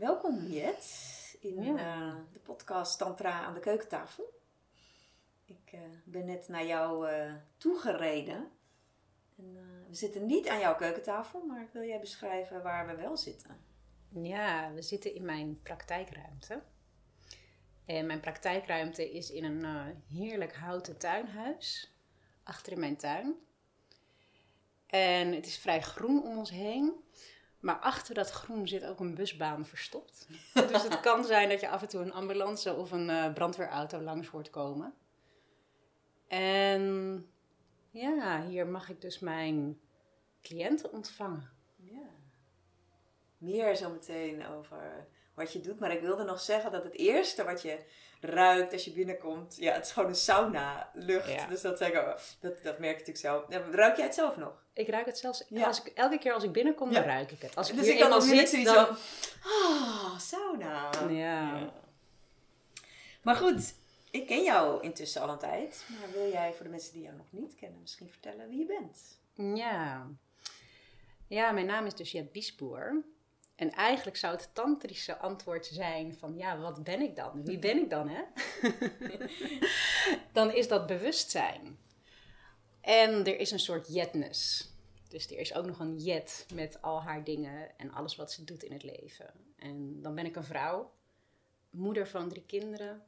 Welkom Jet in Ja. eh, de podcast Tantra aan de keukentafel. Ik eh, ben net naar jou eh, toegereden. En, we zitten niet aan jouw keukentafel, maar wil jij beschrijven waar we wel zitten? Ja, we zitten in mijn praktijkruimte. En mijn praktijkruimte is in een heerlijk houten tuinhuis achter in mijn tuin. En het is vrij groen om ons heen. Maar achter dat groen zit ook een busbaan verstopt. dus het kan zijn dat je af en toe een ambulance of een eh, brandweerauto langs hoort komen. En ja, hier mag ik dus mijn cliënten ontvangen. Ja. Meer zometeen over wat je doet. Maar ik wilde nog zeggen dat het eerste wat je ruikt als je binnenkomt, ja, het is gewoon een sauna lucht. Ja. Dus dat, zeg ik, dat, dat merk je natuurlijk zelf. Ja, ruik jij het zelf nog? Ik ruik het zelfs, Ja. als ik, elke keer als ik binnenkom, dan ruik ik het. Als ik dus hier ik net zit, dan... ah, sauna. Ja. Maar goed, ik ken jou intussen al een tijd. Maar wil jij voor de mensen die jou nog niet kennen misschien vertellen wie je bent? Ja. Ja, mijn naam is dus Jet Biesboer. En eigenlijk zou het tantrische antwoord zijn van, ja, wat ben ik dan? Wie ben ik dan, hè? dan is dat bewustzijn. En er is een soort jetness. Dus er is ook nog een jet met al haar dingen en alles wat ze doet in het leven. En dan ben ik een vrouw, moeder van drie kinderen.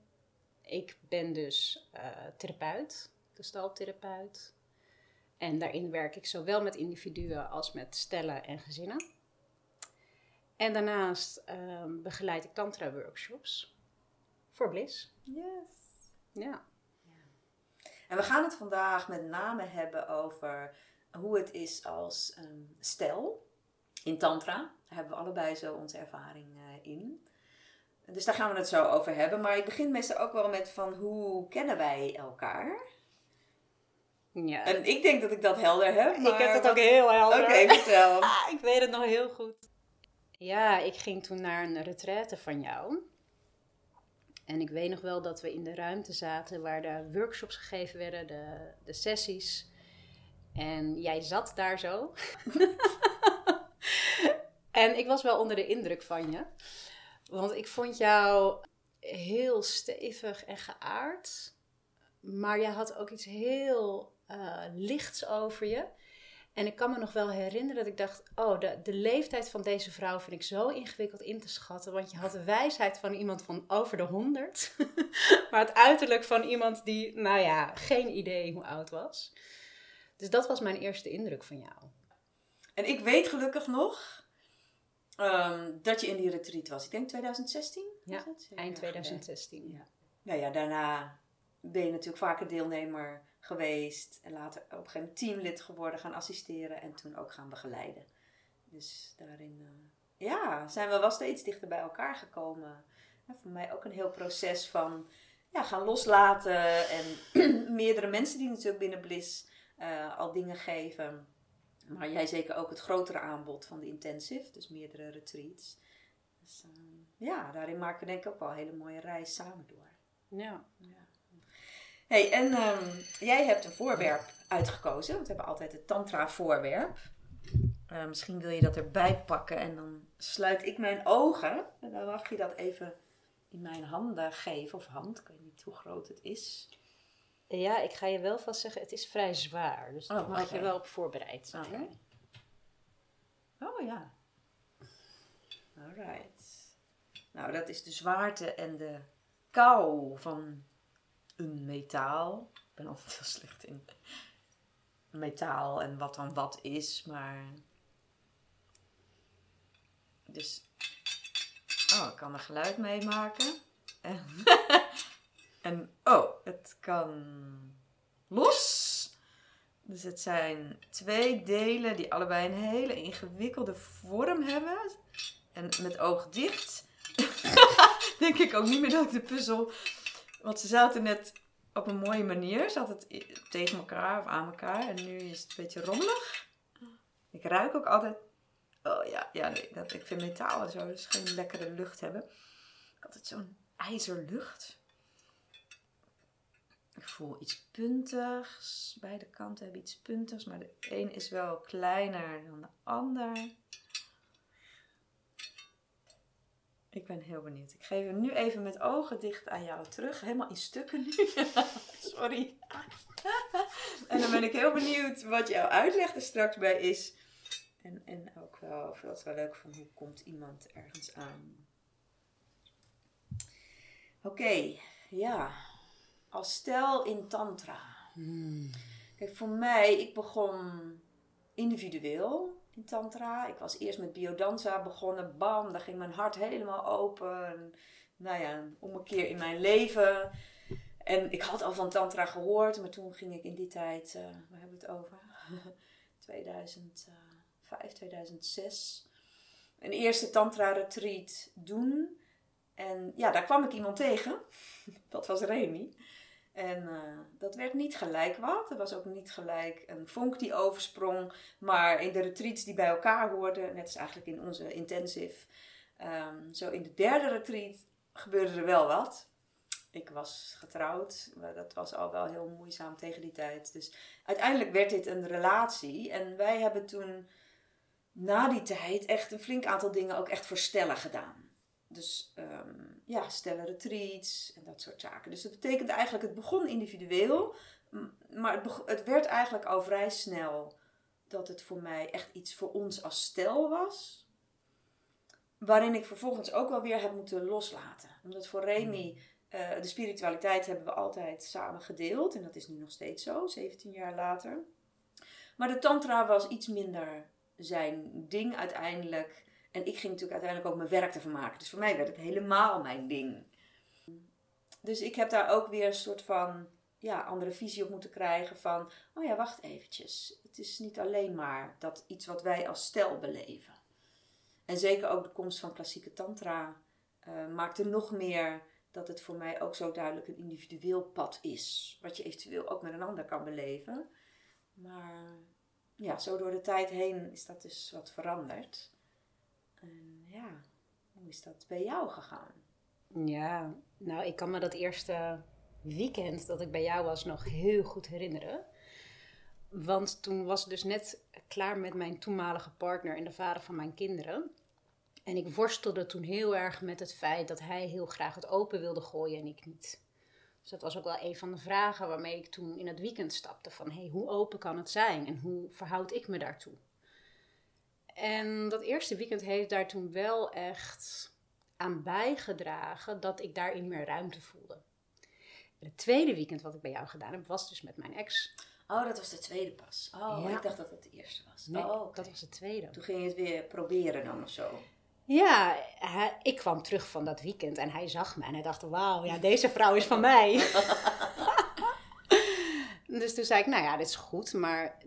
Ik ben dus eh, therapeut, gestaltherapeut. En daarin werk ik zowel met individuen als met stellen en gezinnen. En daarnaast ehm, begeleid ik tantra-workshops voor Bliss. Yes. Ja. En we gaan het vandaag met name hebben over hoe het is als ehm, stel in Tantra. Daar hebben we allebei zo onze ervaring eh, in. Dus daar gaan we het zo over hebben. Maar ik begin meestal ook wel met van hoe kennen wij elkaar? ja. En ik denk dat ik dat helder heb. ik heb het ook heel helder. Oké, vertel. Ik weet het nog heel goed. Ja, ik ging toen naar een retraite van jou. En ik weet nog wel dat we in de ruimte zaten waar de workshops gegeven werden, de, de sessies. En jij zat daar zo. en ik was wel onder de indruk van je. Want ik vond jou heel stevig en geaard. Maar jij had ook iets heel eh, lichts over je. En ik kan me nog wel herinneren dat ik dacht: Oh, de, de leeftijd van deze vrouw vind ik zo ingewikkeld in te schatten. Want je had de wijsheid van iemand van over de honderd. maar het uiterlijk van iemand die, nou ja, geen idee hoe oud was. Dus dat was mijn eerste indruk van jou. En ik weet gelukkig nog ehm, dat je in die retreat was. Ik denk 2016? Ja, het? Eind Ja, 2016. Ja. Nou ja, daarna ben je natuurlijk vaker deelnemer geweest. En later op een gegeven moment teamlid geworden, gaan assisteren en toen ook gaan begeleiden. Dus daarin eh, ja, zijn we wel steeds dichter bij elkaar gekomen. En voor mij ook een heel proces van ja, gaan loslaten. En meerdere mensen die natuurlijk binnen Bliss eh, al dingen geven. Maar jij zeker ook het grotere aanbod van de intensive, dus meerdere retreats. Dus eh, ja, daarin maken we denk ik ook wel een hele mooie reis samen door. Ja. Hey, en ehm, jij hebt een voorwerp uitgekozen. We hebben altijd het tantra voorwerp. Eh, misschien wil je dat erbij pakken en dan sluit ik mijn ogen. En dan mag je dat even in mijn handen geven. Of hand, ik weet niet hoe groot het is. ja, ik ga je wel vast zeggen: het is vrij zwaar. Dus daar Oh, mag oké. je wel op voorbereid zijn. Oh ja. Alright. Nou, dat is de zwaarte en de kou van een metaal. Ik ben altijd heel slecht in metaal en wat dan wat is, maar. Dus. Oh, ik kan er geluid mee maken. En, oh, het kan los. Dus het zijn twee delen die allebei een hele ingewikkelde vorm hebben. En met oog dicht. Denk ik ook niet meer dat ik de puzzel. Want ze zaten net op een mooie manier. Zat het i- tegen elkaar of aan elkaar. En nu is het een beetje rommelig. Ik ruik ook altijd. Oh ja, ja nee, dat, ik vind metaal en zo dus geen lekkere lucht hebben. Ik had altijd zo'n ijzerlucht. Ik voel iets puntigs. Beide kanten hebben iets puntigs, maar de een is wel kleiner dan de ander. Ik ben heel benieuwd. Ik geef hem nu even met ogen dicht aan jou terug. Helemaal in stukken nu. Sorry. en dan ben ik heel benieuwd wat jouw uitleg er straks bij is. En, en ook wel, het wel leuk van hoe komt iemand ergens aan. Oké, ja. Als stel in tantra. Hmm. Kijk, voor mij, ik begon individueel in tantra. Ik was eerst met biodanza begonnen. Bam, daar ging mijn hart helemaal open. Nou ja, een ommekeer in mijn leven. En ik had al van tantra gehoord, maar toen ging ik in die tijd, uh, waar hebben we het over? 2005, 2006. Een eerste tantra retreat doen. En ja, daar kwam ik iemand tegen. Dat was Remy. En uh, dat werd niet gelijk wat. Er was ook niet gelijk een vonk die oversprong. Maar in de retreats die bij elkaar hoorden, net als eigenlijk in onze intensive, um, zo in de derde retreat gebeurde er wel wat. Ik was getrouwd, maar dat was al wel heel moeizaam tegen die tijd. Dus uiteindelijk werd dit een relatie. En wij hebben toen na die tijd echt een flink aantal dingen ook echt voor stellen gedaan. Dus um, ja, stellen retreats en dat soort zaken. Dus dat betekent eigenlijk, het begon individueel, maar het, het werd eigenlijk al vrij snel dat het voor mij echt iets voor ons als stel was. Waarin ik vervolgens ook wel weer heb moeten loslaten. Omdat voor Remy, uh, de spiritualiteit hebben we altijd samen gedeeld. En dat is nu nog steeds zo, 17 jaar later. Maar de tantra was iets minder zijn ding uiteindelijk. En ik ging natuurlijk uiteindelijk ook mijn werk ervan maken. Dus voor mij werd het helemaal mijn ding. Dus ik heb daar ook weer een soort van ja, andere visie op moeten krijgen van... Oh ja, wacht eventjes. Het is niet alleen maar dat iets wat wij als stel beleven. En zeker ook de komst van klassieke tantra uh, maakte nog meer dat het voor mij ook zo duidelijk een individueel pad is. Wat je eventueel ook met een ander kan beleven. Maar ja, zo door de tijd heen is dat dus wat veranderd. En ja, hoe is dat bij jou gegaan? Ja, nou, ik kan me dat eerste weekend dat ik bij jou was nog heel goed herinneren. Want toen was ik dus net klaar met mijn toenmalige partner en de vader van mijn kinderen. En ik worstelde toen heel erg met het feit dat hij heel graag het open wilde gooien en ik niet. Dus dat was ook wel een van de vragen waarmee ik toen in het weekend stapte. Van hey, hoe open kan het zijn en hoe verhoud ik me daartoe? En dat eerste weekend heeft daar toen wel echt aan bijgedragen dat ik daarin meer ruimte voelde. En het tweede weekend wat ik bij jou gedaan heb, was dus met mijn ex. Oh, dat was de tweede pas. Oh, ik dacht dat het de eerste was. Nee, oh, dat was de tweede. Toen ging je het weer proberen dan of zo. Ja, hij, ik kwam terug van dat weekend en hij zag me en hij dacht, wauw, ja, deze vrouw is van mij. dus toen zei ik, nou ja, dit is goed, maar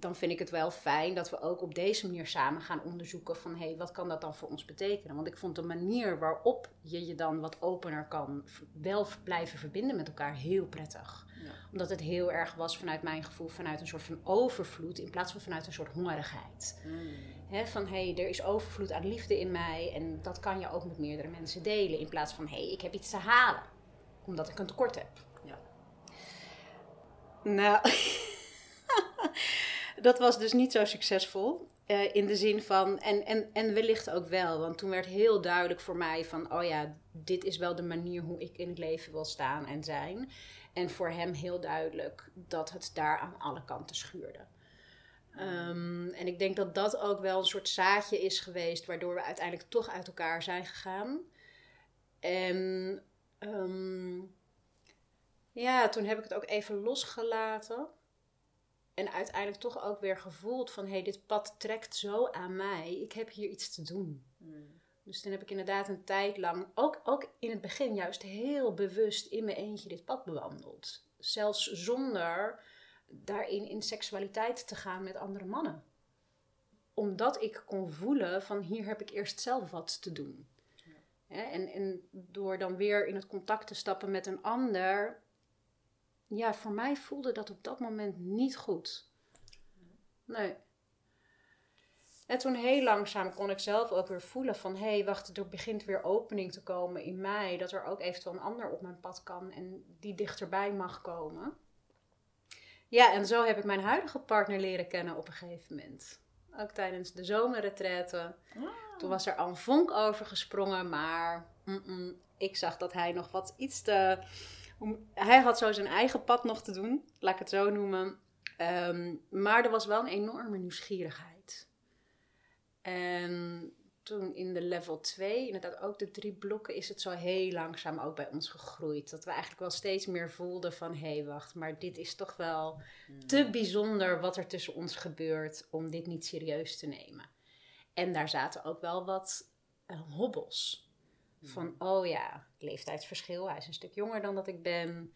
dan vind ik het wel fijn dat we ook op deze manier samen gaan onderzoeken van hé, hey, wat kan dat dan voor ons betekenen? Want ik vond de manier waarop je je dan wat opener kan wel blijven verbinden met elkaar heel prettig. Ja. Omdat het heel erg was vanuit mijn gevoel, vanuit een soort van overvloed in plaats van vanuit een soort hongerigheid. Mm. van hé, hey, er is overvloed aan liefde in mij en dat kan je ook met meerdere mensen delen. In plaats van hé, hey, ik heb iets te halen omdat ik een tekort heb. Ja. Nou. dat was dus niet zo succesvol. Uh, in de zin van, en, en, en wellicht ook wel, want toen werd heel duidelijk voor mij van, oh ja, dit is wel de manier hoe ik in het leven wil staan en zijn. En voor hem heel duidelijk dat het daar aan alle kanten schuurde. Um, en ik denk dat dat ook wel een soort zaadje is geweest, waardoor we uiteindelijk toch uit elkaar zijn gegaan. En um, ja, toen heb ik het ook even losgelaten. En uiteindelijk toch ook weer gevoeld van... hé, hey, dit pad trekt zo aan mij. Ik heb hier iets te doen. Hmm. Dus toen heb ik inderdaad een tijd lang... Ook, ook in het begin juist heel bewust in mijn eentje dit pad bewandeld. Zelfs zonder daarin in seksualiteit te gaan met andere mannen. Omdat ik kon voelen van hier heb ik eerst zelf wat te doen. Ja, en, en door dan weer in het contact te stappen met een ander ja, voor mij voelde dat op dat moment niet goed. Nee. En toen heel langzaam kon ik zelf ook weer voelen van... hé, hey, wacht, er begint weer opening te komen in mij. Dat er ook eventueel een ander op mijn pad kan en die dichterbij mag komen. Ja, en zo heb ik mijn huidige partner leren kennen op een gegeven moment. ook tijdens de zomerretraite. Ah. Toen was er al een vonk over gesprongen, maar ik zag dat hij nog wat iets te. Om- Hij had zo zijn eigen pad nog te doen, laat ik het zo noemen. Ehm, maar er was wel een enorme nieuwsgierigheid. En toen in de level 2, inderdaad ook de drie blokken, is het zo heel langzaam ook bij ons gegroeid. Dat we eigenlijk wel steeds meer voelden van, hé hey, wacht, maar dit is toch wel te bijzonder wat er tussen ons gebeurt om dit niet serieus te nemen. En daar zaten ook wel wat eh, hobbels. Van, oh ja, leeftijdsverschil, hij is een stuk jonger dan dat ik ben.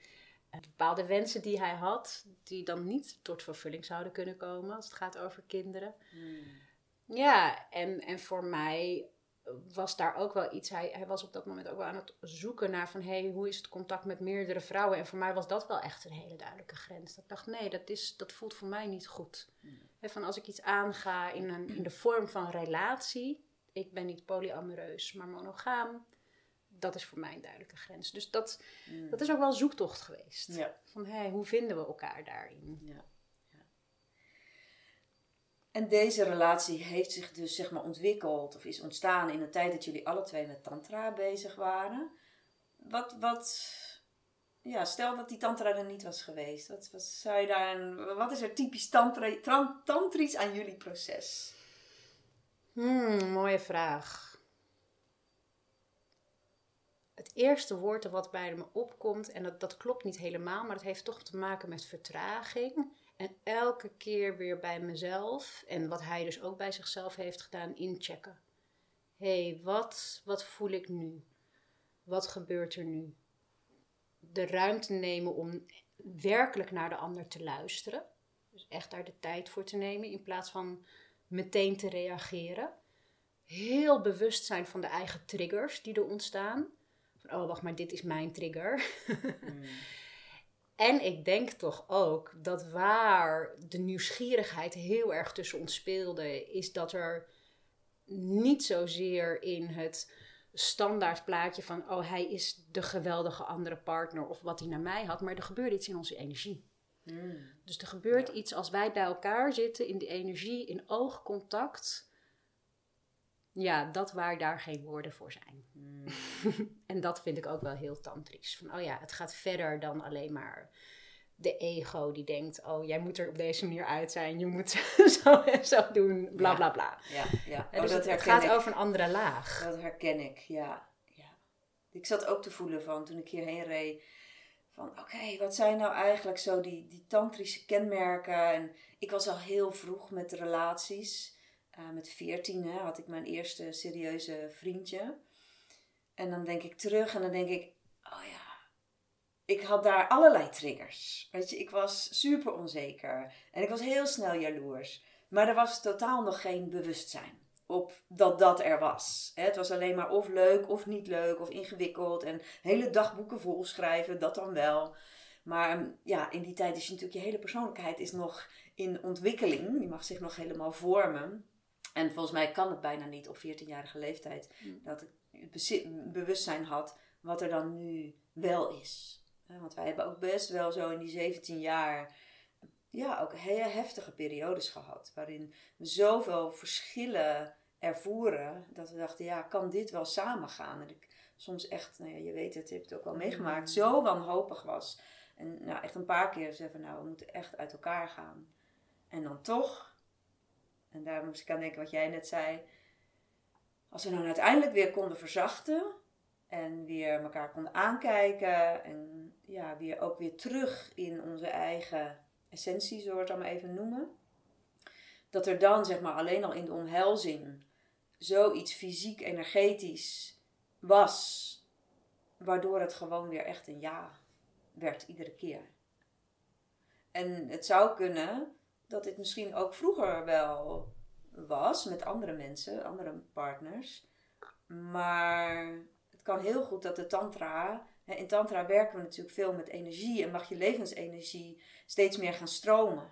Eh, bepaalde wensen die hij had, die dan niet tot vervulling zouden kunnen komen als het gaat over kinderen. Hmm. Ja, en, en voor mij was daar ook wel iets. Hij, hij was op dat moment ook wel aan het zoeken naar van hey, hoe is het contact met meerdere vrouwen? En voor mij was dat wel echt een hele duidelijke grens. Dat ik dacht, nee, dat, is, dat voelt voor mij niet goed. Hè, van als ik iets aanga in, een, in de vorm van relatie, ik ben niet polyamoreus, maar monogaam. Dat is voor mij een duidelijke grens. Dus dat, Hmm. dat is ook wel een zoektocht geweest. Ja. Van hey, hoe vinden we elkaar daarin? Ja. ja. En deze relatie heeft zich dus zeg maar ontwikkeld of is ontstaan in de tijd dat jullie alle twee met tantra bezig waren. Wat, wat, ja, stel dat die tantra er niet was geweest. Wat, wat, zou je daar, wat is er typisch tantra, tantrisch aan jullie proces? Hmm, mooie vraag. Het eerste woord wat bij me opkomt, en dat, dat klopt niet helemaal, maar het heeft toch te maken met vertraging. En elke keer weer bij mezelf, en wat hij dus ook bij zichzelf heeft gedaan, inchecken. Hé, hey, wat, wat voel ik nu? Wat gebeurt er nu? De ruimte nemen om werkelijk naar de ander te luisteren. Dus echt daar de tijd voor te nemen in plaats van meteen te reageren. Heel bewust zijn van de eigen triggers die er ontstaan. Oh, wacht maar, dit is mijn trigger. en ik denk toch ook dat waar de nieuwsgierigheid heel erg tussen ons speelde, is dat er niet zozeer in het standaard plaatje van, oh, hij is de geweldige andere partner of wat hij naar mij had, maar er gebeurde iets in onze energie. Hmm. Dus er gebeurt iets als wij bij elkaar zitten in die energie, in oogcontact. Ja, dat waar daar geen woorden voor zijn. Hmm. en dat vind ik ook wel heel tantrisch. Van, oh ja, het gaat verder dan alleen maar de ego die denkt, oh, jij moet er op deze manier uit zijn, je moet zo en zo doen, bla bla bla. Ja, ja. Oh, dus dat het, gaat ik. over een andere laag. Dat herken ik, ja. ja. Ik zat ook te voelen van toen ik hierheen reed. Van oké, wat zijn nou eigenlijk zo die, die tantrische kenmerken? En ik was al heel vroeg met relaties. Eh, met veertien had ik mijn eerste serieuze vriendje. En dan denk ik terug en dan denk ik, oh ja, ik had daar allerlei triggers. Weet je, ik was super onzeker. En ik was heel snel jaloers. Maar er was totaal nog geen bewustzijn op dat dat er was. Het was alleen maar of leuk of niet leuk of ingewikkeld en hele dagboeken volschrijven, dat dan wel. Maar um, ja, in die tijd is je natuurlijk je hele persoonlijkheid is nog in ontwikkeling. Die mag zich nog helemaal vormen. En volgens mij kan het bijna niet op 14-jarige leeftijd Mm. dat ik het bewustzijn had wat er dan nu wel is. Want wij hebben ook best wel zo in die 17 jaar ja, ook hele heftige periodes gehad. Waarin we zoveel verschillen ervoeren. Dat we dachten, ja, kan dit wel samengaan? En ik soms echt, nou ja, je weet het, je hebt het ook wel meegemaakt, zo wanhopig was. En nou, echt een paar keer zeggen van, nou, we moeten echt uit elkaar gaan. En dan toch, en daar moest ik aan denken wat jij net zei. Als we dan uiteindelijk weer konden verzachten en weer elkaar konden aankijken en ja, weer ook weer terug in onze eigen essentie, zullen we het dan even noemen. Dat er dan, zeg maar, alleen al in de omhelzing zoiets fysiek, energetisch was, waardoor het gewoon weer echt een ja werd iedere keer. En het zou kunnen dat dit misschien ook vroeger wel was met andere mensen, andere partners. Maar het kan heel goed dat de tantra. In tantra werken we natuurlijk veel met energie en mag je levensenergie steeds meer gaan stromen.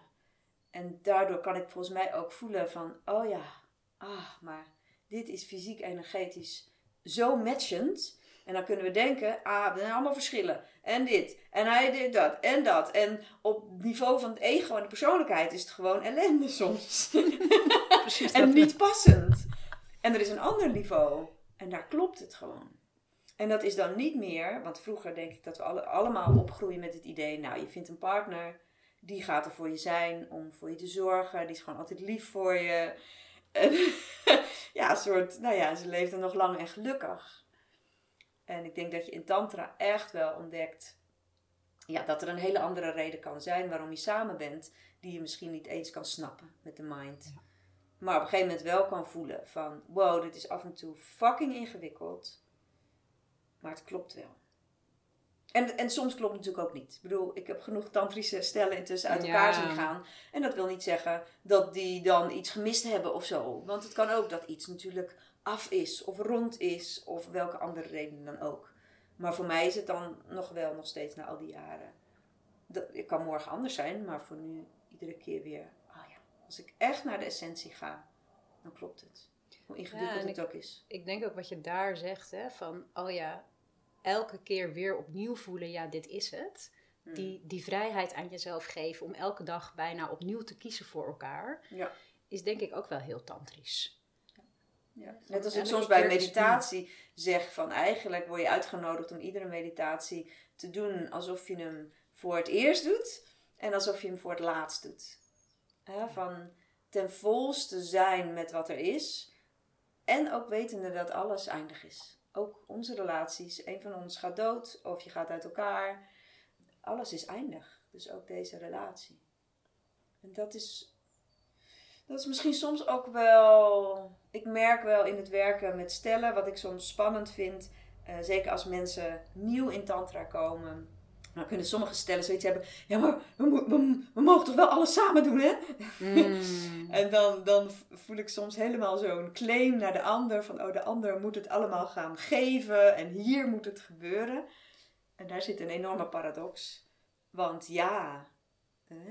En daardoor kan ik volgens mij ook voelen van, oh ja, ah, maar dit is fysiek energetisch zo matchend En dan kunnen we denken, ah, er zijn allemaal verschillen. En dit. En hij dit, dat. En dat. En op niveau van het ego en de persoonlijkheid is het gewoon ellende soms. Precies en niet passend. En er is een ander niveau. En daar klopt het gewoon. En dat is dan niet meer, want vroeger denk ik dat we alle, allemaal opgroeien met het idee, nou, je vindt een partner, die gaat er voor je zijn om voor je te zorgen, die is gewoon altijd lief voor je. En, ja, een soort, nou ja, ze leeft er nog lang en gelukkig. En ik denk dat je in Tantra echt wel ontdekt ja, dat er een hele andere reden kan zijn waarom je samen bent, die je misschien niet eens kan snappen met de mind. Maar op een gegeven moment wel kan voelen van, wow, dit is af en toe fucking ingewikkeld. Maar het klopt wel. En, en soms klopt het natuurlijk ook niet. Ik bedoel, ik heb genoeg tantrische stellen intussen uit elkaar Ja. zien gaan. En dat wil niet zeggen dat die dan iets gemist hebben of zo. Want het kan ook dat iets natuurlijk af is of rond is of welke andere reden dan ook. Maar voor mij is het dan nog wel nog steeds na al die jaren. Dat, het kan morgen anders zijn, maar voor nu iedere keer weer. Ah ja, als ik echt naar de essentie ga, dan klopt het. Hoe ingewikkeld en het ook is. Ik denk ook wat je daar zegt, hè, van oh ja, elke keer weer opnieuw voelen, ja, dit is het. Hmm. Die, die vrijheid aan jezelf geven om elke dag bijna opnieuw te kiezen voor elkaar, Ja. is denk ik ook wel heel tantrisch. Ja. Net als ik soms bij is meditatie zeg van eigenlijk word je uitgenodigd om iedere meditatie te doen alsof je hem voor het eerst doet en alsof je hem voor het laatst doet. Van ten volste zijn met wat er is en ook wetende dat alles eindig is. Ook onze relaties, een van ons gaat dood of je gaat uit elkaar. Alles is eindig, dus ook deze relatie. En dat is dat is misschien soms ook wel. Ik merk wel in het werken met stellen, wat ik soms spannend vind. eh, zeker als mensen nieuw in Tantra komen. Dan kunnen sommige stellen zoiets hebben. Ja, maar we, we mogen toch wel alles samen doen, hè? Mm. En dan, dan voel ik soms helemaal zo'n claim naar de ander. Van, oh, de ander moet het allemaal gaan geven. En hier moet het gebeuren. En daar zit een enorme paradox. Want ja,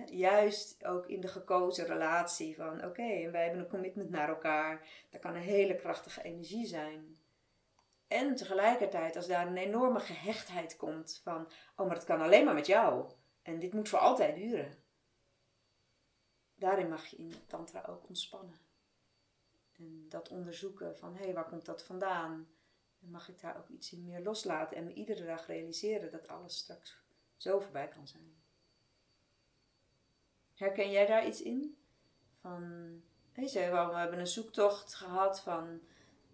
juist ook in de gekozen relatie van... Oké, en wij hebben een commitment naar elkaar. Daar kan een hele krachtige energie zijn. En tegelijkertijd, als daar een enorme gehechtheid komt van... Oh, maar het kan alleen maar met jou. En dit moet voor altijd duren daarin mag je in tantra ook ontspannen. En dat onderzoeken van, hé, hey, waar komt dat vandaan? En mag ik daar ook iets in meer loslaten en me iedere dag realiseren dat alles straks zo voorbij kan zijn. Herken jij daar iets in? Van, je we hebben een zoektocht gehad van,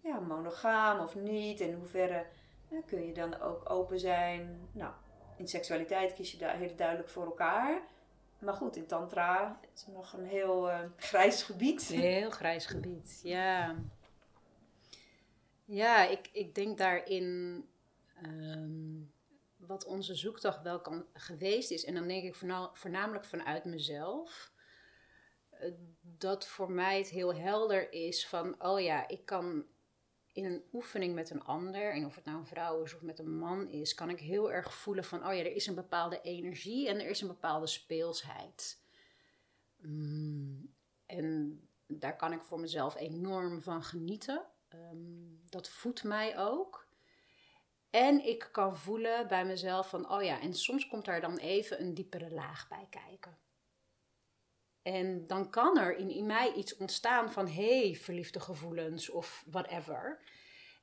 ja, monogaam of niet, in hoeverre ja, kun je dan ook open zijn. Nou, in seksualiteit kies je daar heel duidelijk voor elkaar. Maar goed, in Tantra is het nog een heel eh, grijs gebied. Heel grijs gebied, ja. Ja, ik, ik denk daarin ehm, wat onze zoektocht wel kan geweest is. En dan denk ik voorna- voornamelijk vanuit mezelf. eh, Dat voor mij het heel helder is van, oh ja, ik kan in een oefening met een ander, en of het nou een vrouw is of met een man is, kan ik heel erg voelen van, oh ja, er is een bepaalde energie en er is een bepaalde speelsheid. Mm, en daar kan ik voor mezelf enorm van genieten. Ehm, dat voedt mij ook. En ik kan voelen bij mezelf van, oh ja, en soms komt daar dan even een diepere laag bij kijken. En dan kan er in, in mij iets ontstaan van, hey, verliefde gevoelens of whatever.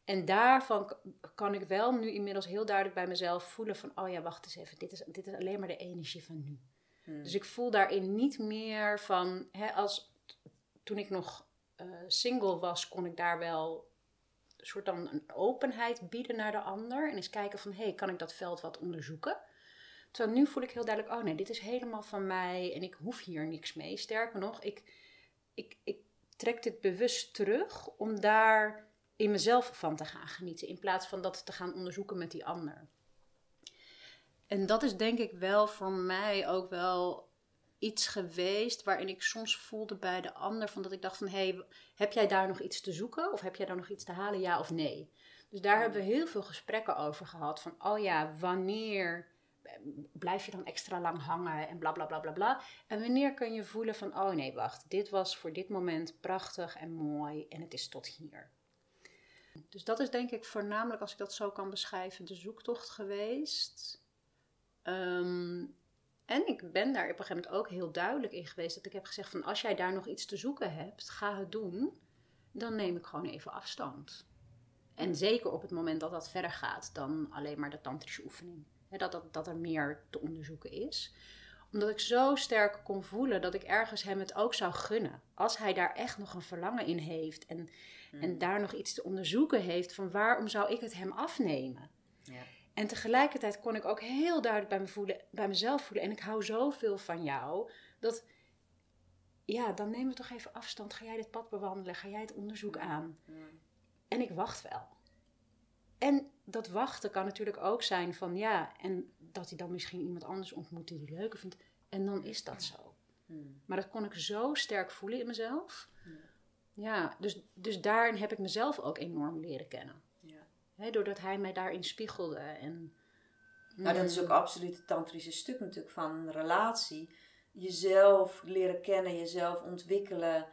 En daarvan kan ik wel nu inmiddels heel duidelijk bij mezelf voelen van, oh ja, wacht eens even, dit is, dit is alleen maar de energie van nu. Hmm. Dus ik voel daarin niet meer van, hè, als toen ik nog eh, single was, kon ik daar wel soort dan een openheid bieden naar de ander. En eens kijken van, hé, hey, kan ik dat veld wat onderzoeken? Terwijl nu voel ik heel duidelijk, oh nee, dit is helemaal van mij en ik hoef hier niks mee. Sterker nog, ik, ik, ik trek dit bewust terug om daar in mezelf van te gaan genieten. In plaats van dat te gaan onderzoeken met die ander. En dat is denk ik wel voor mij ook wel iets geweest waarin ik soms voelde bij de ander van dat ik dacht van hé, hey, heb jij daar nog iets te zoeken of heb jij daar nog iets te halen, ja of nee? Dus daar hebben we heel veel gesprekken over gehad van oh ja, wanneer blijf je dan extra lang hangen en bla bla bla bla. En wanneer kun je voelen van oh nee, wacht, dit was voor dit moment prachtig en mooi en het is tot hier. Dus dat is denk ik voornamelijk, als ik dat zo kan beschrijven, de zoektocht geweest. Ehm, en ik ben daar op een gegeven moment ook heel duidelijk in geweest. Dat ik heb gezegd van als jij daar nog iets te zoeken hebt, ga het doen. Dan neem ik gewoon even afstand. En zeker op het moment dat dat verder gaat dan alleen maar de tantrische oefening. dat, dat, dat er meer te onderzoeken is. Omdat ik zo sterk kon voelen dat ik ergens hem het ook zou gunnen. Als hij daar echt nog een verlangen in heeft. En, en daar nog iets te onderzoeken heeft van waarom zou ik het hem afnemen. Ja. En tegelijkertijd kon ik ook heel duidelijk bij, me voelen, bij mezelf voelen. En ik hou zoveel van jou. Dat, ja, dan nemen we toch even afstand. Ga jij dit pad bewandelen? Ga jij het onderzoek aan? En ik wacht wel. En dat wachten kan natuurlijk ook zijn van ja, en dat hij dan misschien iemand anders ontmoet die hij leuker vindt. En dan is dat zo. Hmm. Maar dat kon ik zo sterk voelen in mezelf. Ja, dus, dus daarin heb ik mezelf ook enorm leren kennen. Hè, doordat hij mij daarin spiegelde. En, Nou, dat is ook Mm, absoluut het tantrische stuk natuurlijk van een relatie. Jezelf leren kennen, jezelf ontwikkelen,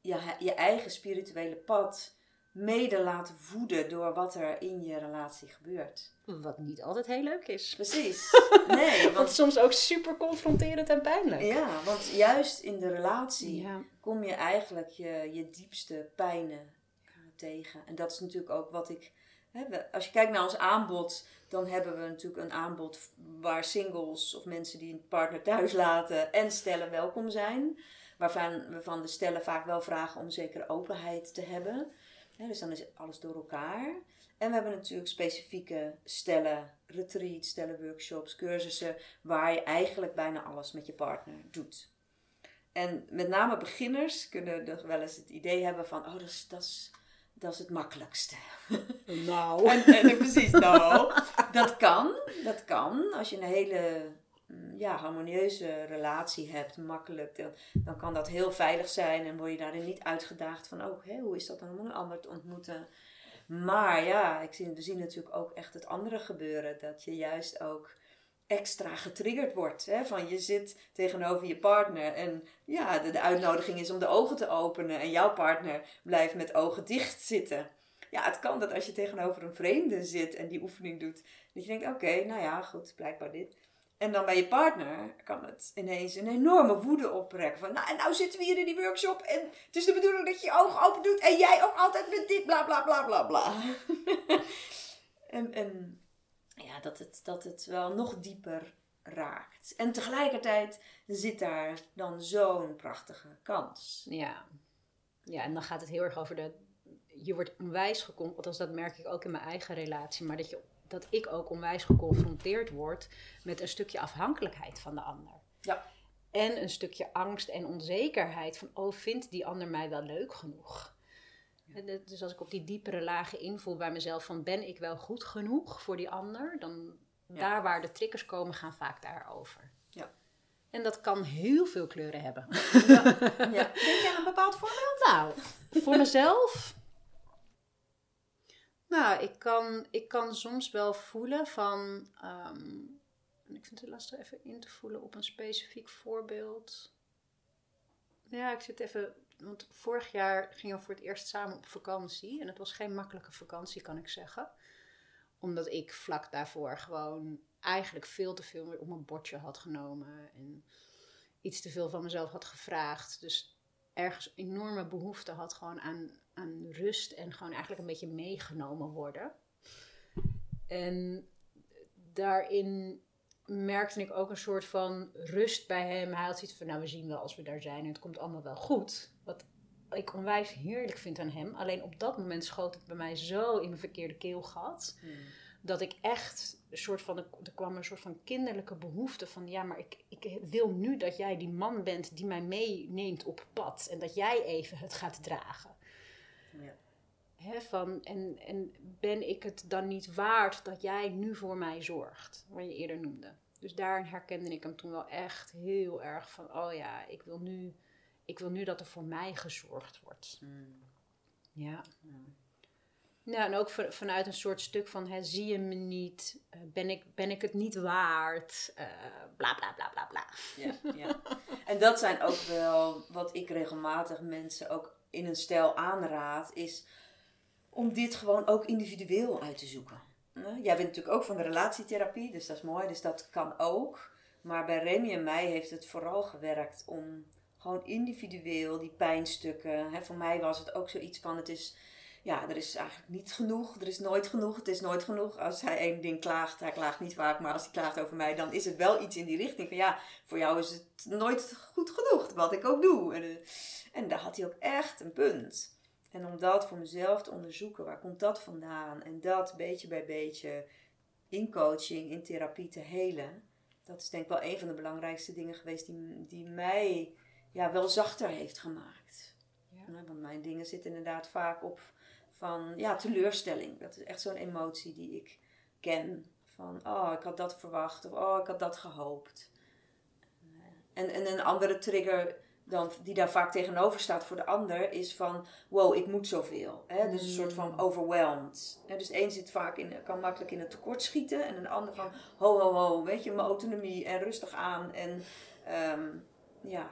je, je eigen spirituele pad mede laten voeden door wat er in je relatie gebeurt. Wat niet altijd heel leuk is. Precies. Nee, want, soms ook super confronterend en pijnlijk. ja, want juist in de relatie Ja. kom je eigenlijk je, je diepste pijnen eh, tegen. En dat is natuurlijk ook wat ik. Als je kijkt naar ons aanbod, dan hebben we natuurlijk een aanbod waar singles of mensen die een partner thuis laten en stellen welkom zijn. Waarvan we van de stellen vaak wel vragen om zekere openheid te hebben. Dus dan is alles door elkaar. En we hebben natuurlijk specifieke stellen, retreats, stellen, workshops, cursussen, waar je eigenlijk bijna alles met je partner doet. En met name beginners kunnen wel eens het idee hebben van, oh, dat is, dat is, dat is het makkelijkste. Nou. En, en precies, nou, dat kan, dat kan. Als je een hele mm, ja, harmonieuze relatie hebt, makkelijk, dan, dan kan dat heel veilig zijn en word je daarin niet uitgedaagd van, oh, hè, hoe is dat dan om een ander te ontmoeten? Maar ja, ik zie, we zien natuurlijk ook echt het andere gebeuren, dat je juist ook extra getriggerd wordt. Hè? Van je zit tegenover je partner en ja, de, uitnodiging is om de ogen te openen en jouw partner blijft met ogen dicht zitten. Ja, het kan dat als je tegenover een vreemde zit en die oefening doet, dat je denkt, oké, nou ja, goed, blijkbaar dit. En dan bij je partner kan het ineens een enorme woede opbrengen. Van, nou, en nou zitten we hier in die workshop en het is de bedoeling dat je je ogen open doet en jij ook altijd met dit, bla bla bla bla bla. en, en ja, dat het, dat het wel nog dieper raakt. En tegelijkertijd zit daar dan zo'n prachtige kans. Ja. ja, en dan gaat het heel erg over de. Je wordt onwijs geconfronteerd, althans dat merk ik ook in mijn eigen relatie, maar dat, je, dat ik ook onwijs geconfronteerd word met een stukje afhankelijkheid van de ander. Ja. En een stukje angst en onzekerheid van, oh, vindt die ander mij wel leuk genoeg? En Dus als ik op die diepere lagen invoel bij mezelf van, ben ik wel goed genoeg voor die ander? Dan Ja. daar waar de triggers komen, gaan vaak daarover. Ja. En dat kan heel veel kleuren hebben. Ja. ja. Denk jij aan een bepaald voorbeeld? Nou, voor mezelf. Nou, ik kan, ik kan soms wel voelen van. ehm, ik vind het lastig even in te voelen op een specifiek voorbeeld. Ja, ik zit even. Want vorig jaar gingen we voor het eerst samen op vakantie. En het was geen makkelijke vakantie, kan ik zeggen. Omdat ik vlak daarvoor gewoon eigenlijk veel te veel op mijn bordje had genomen. En iets te veel van mezelf had gevraagd. Dus ergens enorme behoefte had gewoon aan, aan rust en gewoon eigenlijk een beetje meegenomen worden. En daarin merkte ik ook een soort van rust bij hem. Hij had zoiets van, nou we zien wel als we daar zijn en het komt allemaal wel goed. Wat ik onwijs heerlijk vind aan hem. Alleen op dat moment schoot het bij mij zo in mijn verkeerde keelgat. Dat ik echt een soort van, er kwam een soort van kinderlijke behoefte van, ja, maar ik, ik wil nu dat jij die man bent die mij meeneemt op pad. En dat jij even het gaat dragen. Van, en, en ben ik het dan niet waard dat jij nu voor mij zorgt? Wat je eerder noemde. Dus daarin herkende ik hem toen wel echt heel erg van, oh ja, ik wil nu, ik wil nu dat er voor mij gezorgd wordt. Ja. Ja, en ook van- vanuit een soort stuk van, hè, zie je me niet? Eh, ben, ik, ben ik het niet waard? Eh, bla bla bla bla bla. Ja, ja. En dat zijn ook wel wat ik regelmatig mensen ook in een stijl aanraad, is om dit gewoon ook individueel uit te zoeken. Jij bent natuurlijk ook van de relatietherapie, dus dat is mooi, dus dat kan ook. Maar bij Remy en mij heeft het vooral gewerkt om gewoon individueel die pijnstukken. Hè, voor mij was het ook zoiets van: het is, ja, er is eigenlijk niet genoeg, er is nooit genoeg, het is nooit genoeg. Als hij één ding klaagt, hij klaagt niet vaak, maar als hij klaagt over mij, dan is het wel iets in die richting van: ja, voor jou is het nooit goed genoeg, wat ik ook doe. En, eh, en daar had hij ook echt een punt. En om dat voor mezelf te onderzoeken, waar komt dat vandaan? En dat beetje bij beetje in coaching, in therapie te helen. Dat is denk ik wel een van de belangrijkste dingen geweest die, die mij ja, wel zachter heeft gemaakt. Ja. Want mijn dingen zitten inderdaad vaak op van ja, teleurstelling. Dat is echt zo'n emotie die ik ken. Van oh, ik had dat verwacht of oh, ik had dat gehoopt. En, en een andere trigger dan, die daar vaak tegenover staat voor de ander, is van wow, ik moet zoveel. Hè? Dus een soort van mm. overwhelmed. Hè? Dus één zit vaak in, kan makkelijk in het tekort schieten en een ander van ho, ho, ho, weet je, mijn autonomie en rustig aan. En ehm, ja,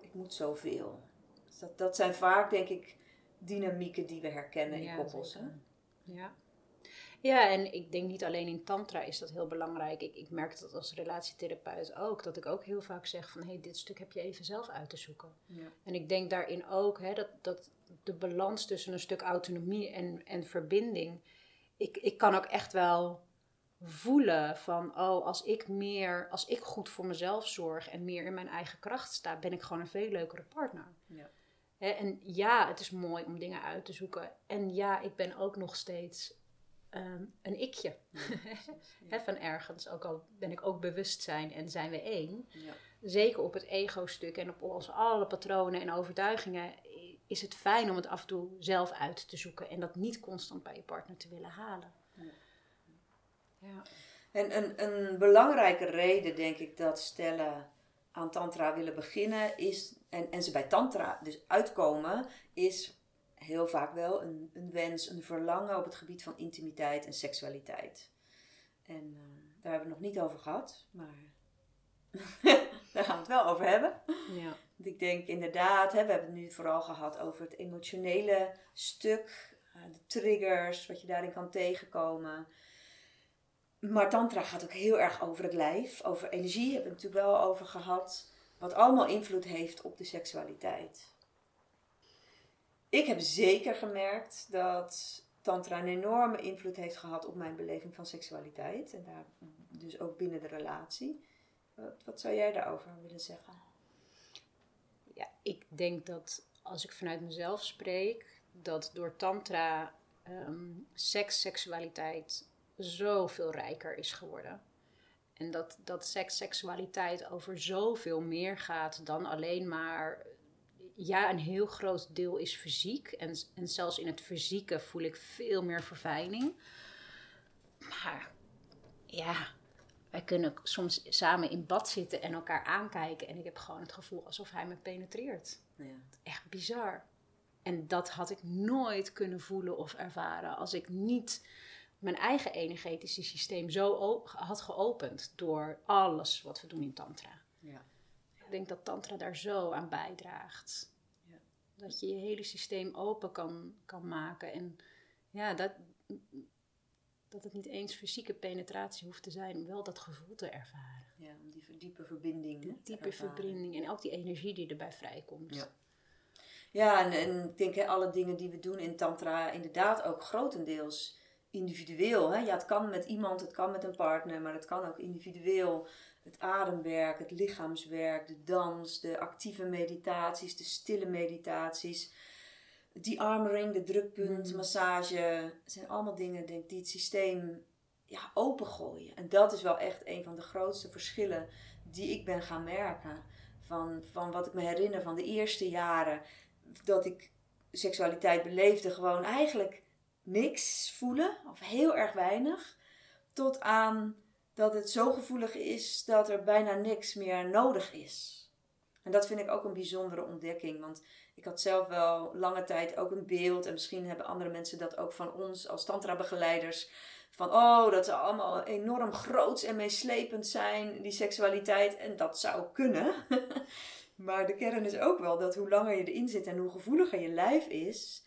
ik moet zoveel. Dus dat, dat zijn vaak, denk ik, dynamieken die we herkennen in koppels. Hè? Ja. Ja, en ik denk niet alleen in tantra is dat heel belangrijk. Ik, ik merk dat als relatietherapeut ook. Dat ik ook heel vaak zeg van... hé, hey, dit stuk heb je even zelf uit te zoeken. Ja. En ik denk daarin ook hè, dat, dat de balans tussen een stuk autonomie en, en verbinding... Ik, ik kan ook echt wel voelen van... oh, als ik meer... als ik goed voor mezelf zorg en meer in mijn eigen kracht sta... ben ik gewoon een veel leukere partner. Ja. en ja, het is mooi om dingen uit te zoeken. En ja, ik ben ook nog steeds Ehm, een ikje. van ergens, ook al ben ik ook bewustzijn en zijn we één. Ja. Zeker op het ego-stuk en op onze alle patronen en overtuigingen is het fijn om het af en toe zelf uit te zoeken en dat niet constant bij je partner te willen halen. Ja. En een, een belangrijke reden, denk ik, dat stellen aan Tantra willen beginnen is, en, en ze bij Tantra dus uitkomen, is heel vaak wel een, een wens, een verlangen op het gebied van intimiteit en seksualiteit. En uh, daar hebben we het nog niet over gehad, maar daar gaan we het wel over hebben. Ja. Want ik denk inderdaad, hè, we hebben het nu vooral gehad over het emotionele stuk, uh, de triggers, wat je daarin kan tegenkomen. Maar Tantra gaat ook heel erg over het lijf, over energie, hebben we het natuurlijk wel over gehad. Wat allemaal invloed heeft op de seksualiteit ik heb zeker gemerkt dat Tantra een enorme invloed heeft gehad op mijn beleving van seksualiteit. En daar dus ook binnen de relatie. Wat, wat zou jij daarover willen zeggen? Ja, ik denk dat als ik vanuit mezelf spreek, dat door Tantra um, seks, seksualiteit zoveel rijker is geworden. En dat, dat seks, seksualiteit over zoveel meer gaat dan alleen maar ja, een heel groot deel is fysiek. En, en zelfs in het fysieke voel ik veel meer verfijning. Maar ja, wij kunnen soms samen in bad zitten en elkaar aankijken. En ik heb gewoon het gevoel alsof hij me penetreert. Ja. Echt bizar. En dat had ik nooit kunnen voelen of ervaren als ik niet mijn eigen energetische systeem zo had geopend door alles wat we doen in Tantra. Ja denk dat Tantra daar zo aan bijdraagt. Ja. Dat je je hele systeem open kan, kan maken. En ja, dat, dat het niet eens fysieke penetratie hoeft te zijn, om wel dat gevoel te ervaren. Ja, om die diepe verbinding. Die diepe verbinding en ook die energie die erbij vrijkomt. Ja. Ja, en, en ik denk hè, alle dingen die we doen in Tantra, inderdaad ook grotendeels individueel. Hè? Ja, het kan met iemand, het kan met een partner, maar het kan ook individueel het ademwerk, het lichaamswerk, de dans, de actieve meditaties, de stille meditaties. Die armering, de drukpunt, mm. massage, zijn allemaal dingen denk, die het systeem ja, opengooien. En dat is wel echt een van de grootste verschillen die ik ben gaan merken. Van, van wat ik me herinner van de eerste jaren dat ik seksualiteit beleefde, gewoon eigenlijk niks voelen, of heel erg weinig, tot aan dat het zo gevoelig is dat er bijna niks meer nodig is. En dat vind ik ook een bijzondere ontdekking. Want ik had zelf wel lange tijd ook een beeld. En misschien hebben andere mensen dat ook van ons als tantra-begeleiders. Van oh, dat ze allemaal enorm groots en meeslepend zijn, die seksualiteit. En dat zou kunnen. maar de kern is ook wel dat hoe langer je erin zit en hoe gevoeliger je lijf is,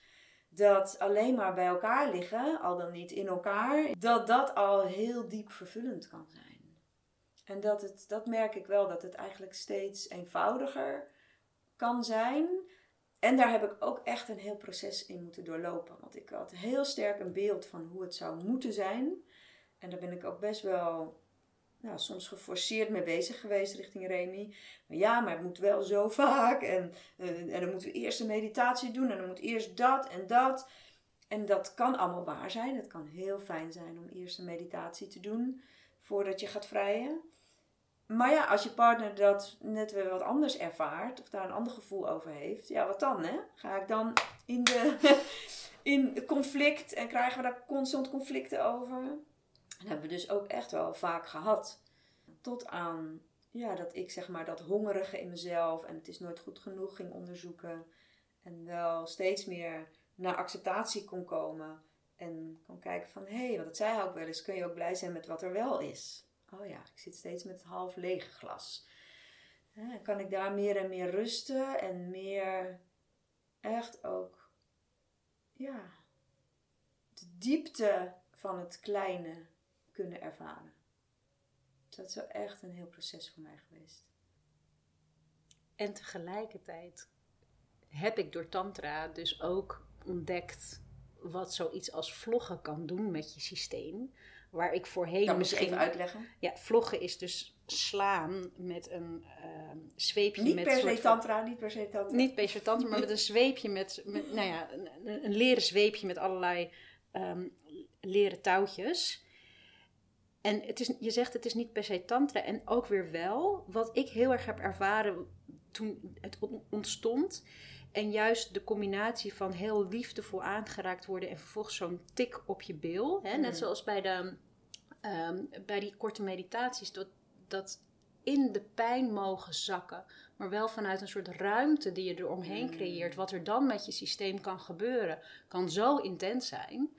dat alleen maar bij elkaar liggen, al dan niet in elkaar, dat dat al heel diep vervullend kan zijn. En dat, het, dat merk ik wel, dat het eigenlijk steeds eenvoudiger kan zijn. En daar heb ik ook echt een heel proces in moeten doorlopen. Want ik had heel sterk een beeld van hoe het zou moeten zijn. En daar ben ik ook best wel nou, soms geforceerd mee bezig geweest richting Remy. Maar ja, maar het moet wel zo vaak. En, uh, en dan moeten we eerst een meditatie doen. En dan moet eerst dat en dat. En dat kan allemaal waar zijn. Het kan heel fijn zijn om eerst een meditatie te doen voordat je gaat vrijen. Maar ja, als je partner dat net weer wat anders ervaart, of daar een ander gevoel over heeft, ja, wat dan, hè? Ga ik dan in de in conflict en krijgen we daar constant conflicten over? Dat hebben we dus ook echt wel vaak gehad. Tot aan ja, dat ik zeg maar dat hongerige in mezelf en het is nooit goed genoeg ging onderzoeken. En wel steeds meer naar acceptatie kon komen. En kon kijken van hé, hey, want dat zei ook wel eens, kun je ook blij zijn met wat er wel is oh ja, ik zit steeds met het half lege glas. kan ik daar meer en meer rusten en meer echt ook, ja, de diepte van het kleine kunnen ervaren. Dat is wel echt een heel proces voor mij geweest. En tegelijkertijd heb ik door Tantra dus ook ontdekt wat zoiets als vloggen kan doen met je systeem. Waar ik voorheen dat misschien... even uitleggen? Ja, vloggen is dus slaan met een uh, zweepje niet met... Per se tantra, niet per se tantra. Niet per se tantra, maar met een zweepje met... met nou ja, een, een leren zweepje met allerlei um, leren touwtjes. En het is, je zegt het is niet per se tantra. En ook weer wel, wat ik heel erg heb ervaren toen het ontstond... En juist de combinatie van heel liefdevol aangeraakt worden en vervolgens zo'n tik op je bil. Hè? Net mm. zoals bij, de, ehm, bij die korte meditaties, dat, dat in de pijn mogen zakken, maar wel vanuit een soort ruimte die je eromheen mm. creëert. Wat er dan met je systeem kan gebeuren, kan zo intens zijn.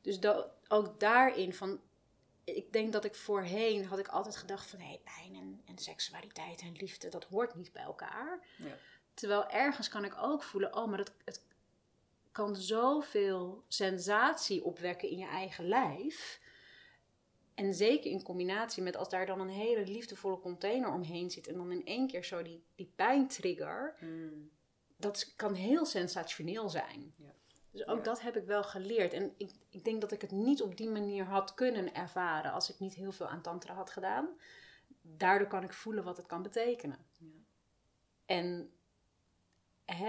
Dus ook daarin van. Ik denk dat ik voorheen had ik altijd gedacht van hé, hey, pijn en, en seksualiteit en liefde, dat hoort niet bij elkaar. Ja. Terwijl ergens kan ik ook voelen, oh, maar het, het kan zoveel sensatie opwekken in je eigen lijf. En zeker in combinatie met als daar dan een hele liefdevolle container omheen zit en dan in één keer zo die, die pijntrigger. Mm. Dat kan heel sensationeel zijn. Ja. Dus ook dat heb ik wel geleerd. En ik, ik denk dat ik het niet op die manier had kunnen ervaren als ik niet heel veel aan tantra had gedaan. Daardoor kan ik voelen wat het kan betekenen. Ja. En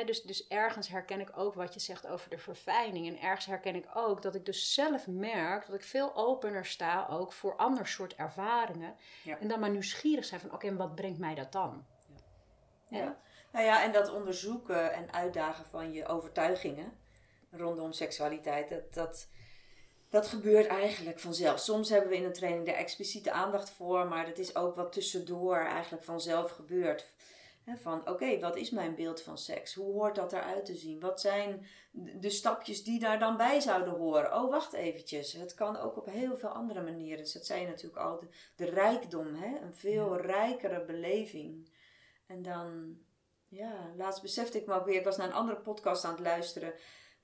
dus, dus ergens herken ik ook wat je zegt over de verfijning. En ergens herken ik ook dat ik dus zelf merk dat ik veel opener sta ook voor ander soort ervaringen. En dan maar nieuwsgierig zijn van oké, wat brengt mij dat dan? Ja. ja. Nou ja, en dat onderzoeken en uitdagen van je overtuigingen rondom seksualiteit, dat, dat, dat gebeurt eigenlijk vanzelf. Soms hebben we in een training daar expliciete aandacht voor, maar dat is ook wat tussendoor eigenlijk vanzelf gebeurt van oké, wat is mijn beeld van seks? Hoe hoort dat eruit te zien? Wat zijn de stapjes die daar dan bij zouden horen? Oh, wacht eventjes. Het kan ook op heel veel andere manieren. Dus dat zei je natuurlijk al. De, rijkdom, hè? een veel rijkere beleving. En dan, ja, laatst besefte ik me ook weer. Ik was naar een andere podcast aan het luisteren.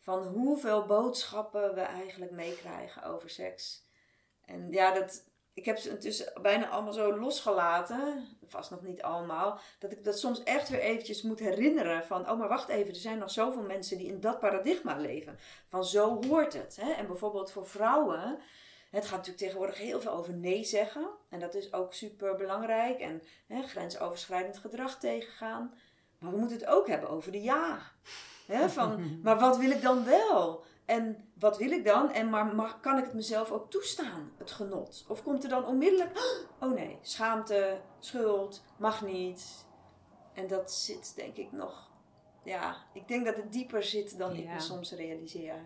Van hoeveel boodschappen we eigenlijk meekrijgen over seks. En ja, dat, ik heb ze intussen bijna allemaal zo losgelaten. Vast nog niet allemaal. Dat ik dat soms echt weer eventjes moet herinneren. Van, oh maar wacht even. Er zijn nog zoveel mensen die in dat paradigma leven. Van zo hoort het. Hè? En bijvoorbeeld voor vrouwen. Het gaat natuurlijk tegenwoordig heel veel over nee zeggen. En dat is ook super belangrijk. En hè, grensoverschrijdend gedrag tegengaan. Maar we moeten het ook hebben over de ja. Van, maar wat wil ik dan wel? En wat wil ik dan? En maar mag, kan ik het mezelf ook toestaan, het genot? Of komt er dan onmiddellijk, oh nee, schaamte, schuld, mag niet. En dat zit denk ik nog, ja, ik denk dat het dieper zit dan ik me soms realiseer.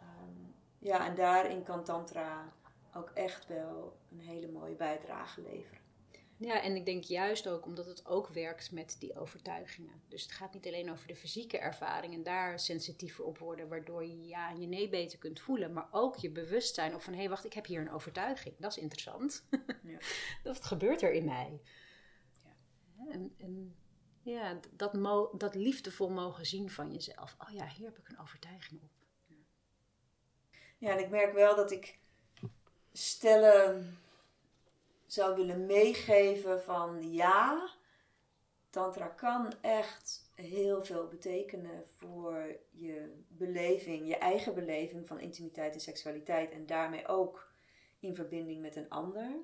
Ehm, ja, en daarin kan Tantra ook echt wel een hele mooie bijdrage leveren. Ja, en ik denk juist ook omdat het ook werkt met die overtuigingen. Dus het gaat niet alleen over de fysieke ervaring en daar sensitiever op worden, waardoor je ja je nee beter kunt voelen, maar ook je bewustzijn op van hé, hey, wacht, ik heb hier een overtuiging. Dat is interessant. Ja. dat gebeurt er in mij. Ja. En, en ja, dat, mo dat liefdevol mogen zien van jezelf. Oh ja, hier heb ik een overtuiging op. Ja, en ik merk wel dat ik stellen zou willen meegeven van ja, tantra kan echt heel veel betekenen voor je beleving, je eigen beleving van intimiteit en seksualiteit en daarmee ook in verbinding met een ander.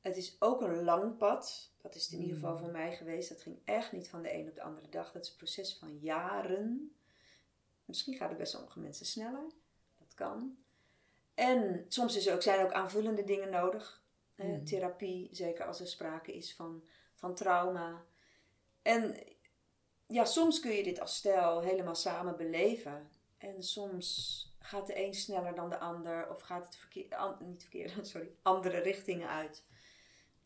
Het is ook een lang pad. Dat is het in ieder geval voor mij geweest. Dat ging echt niet van de een op de andere dag. Dat is een proces van jaren. Misschien gaat het bij sommige mensen sneller. Dat kan. En soms is er ook, zijn er ook aanvullende dingen nodig. Eh, therapie, zeker als er sprake is van, van trauma. En ja, soms kun je dit als stijl helemaal samen beleven. En soms gaat de een sneller dan de ander. Of gaat het verkeer, niet verkeerd, sorry, andere richtingen uit.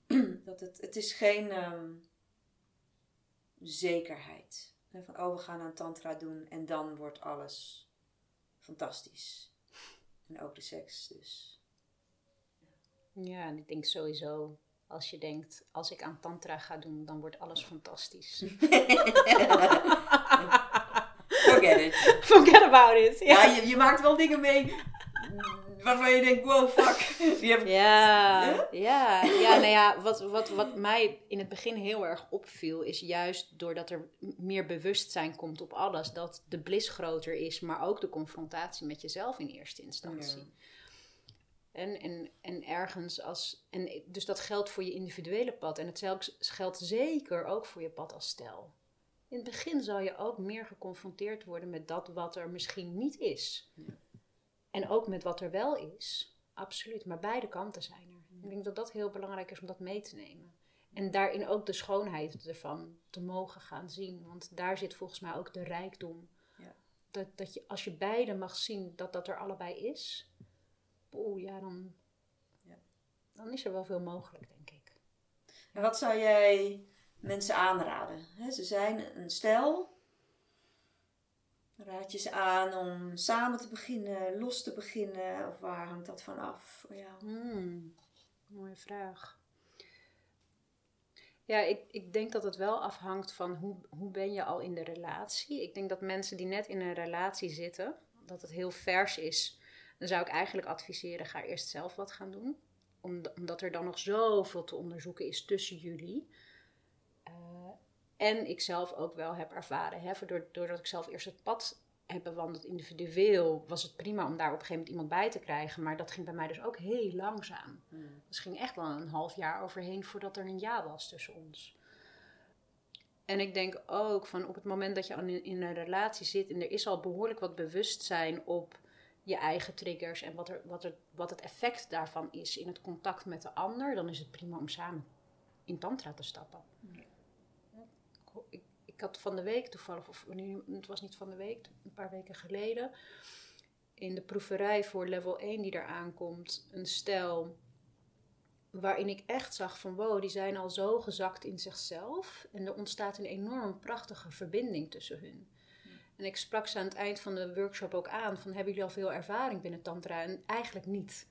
dat het, het is geen ehm, zekerheid. Van, oh, we gaan aan tantra doen en dan wordt alles fantastisch. En ook de seks dus. Ja, en ik denk sowieso, als je denkt, als ik aan tantra ga doen, dan wordt alles fantastisch. Forget it. Forget about it. Ja, ja je, je maakt wel dingen mee waarvan je denkt, wow, fuck. Die heb... ja, ja, ja, nou ja, wat, wat, wat mij in het begin heel erg opviel, is juist doordat er meer bewustzijn komt op alles, dat de blis groter is, maar ook de confrontatie met jezelf in eerste instantie. En, en, en ergens als. En dus dat geldt voor je individuele pad. En het geldt zeker ook voor je pad als stel. In het begin zal je ook meer geconfronteerd worden met dat wat er misschien niet is. En ook met wat er wel is. Absoluut. Maar beide kanten zijn er. Ik denk dat dat heel belangrijk is om dat mee te nemen. En daarin ook de schoonheid ervan te mogen gaan zien. Want daar zit volgens mij ook de rijkdom. Ja. Dat, dat je, als je beide mag zien dat dat er allebei is. Oeh, ja, dan, ja, dan is er wel veel mogelijk, denk ik. En wat zou jij mensen aanraden? ze zijn een stel Raad je ze aan om samen te beginnen, los te beginnen? Of waar hangt dat van af voor jou? Hmm, mooie vraag. Ja, ik, ik denk dat het wel afhangt van hoe, hoe ben je al in de relatie. Ik denk dat mensen die net in een relatie zitten, dat het heel vers is. Dan zou ik eigenlijk adviseren, ga eerst zelf wat gaan doen. Omdat er dan nog zoveel te onderzoeken is tussen jullie. En ik zelf ook wel heb ervaren, hè, doordat ik zelf eerst het pad heb bewandeld individueel, was het prima om daar op een gegeven moment iemand bij te krijgen. Maar dat ging bij mij dus ook heel langzaam. Hmm. Dus ging echt wel een half jaar overheen voordat er een ja was tussen ons. En ik denk ook van op het moment dat je in, in een relatie zit en er is al behoorlijk wat bewustzijn op je eigen triggers en wat, er, wat, er, wat het effect daarvan is in het contact met de ander, dan is het prima om samen in tantra te stappen ik had van de week toevallig, of het was niet van de week, een paar weken geleden, in de proeverij voor level 1 die er aankomt, een stel waarin ik echt zag van wow, die zijn al zo gezakt in zichzelf en er ontstaat een enorm prachtige verbinding tussen hun. En ik sprak ze aan het eind van de workshop ook aan van hebben jullie al veel ervaring binnen tantra? En eigenlijk niet.